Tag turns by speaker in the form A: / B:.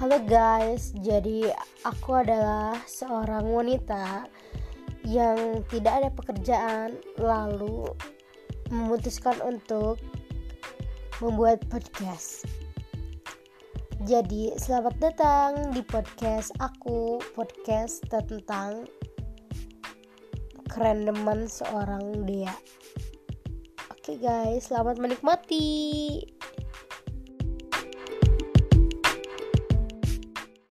A: Halo guys, jadi aku adalah seorang wanita yang tidak ada pekerjaan lalu memutuskan untuk membuat podcast. Jadi, selamat datang di podcast aku, podcast tentang kerendeman seorang dia. Oke guys, selamat menikmati.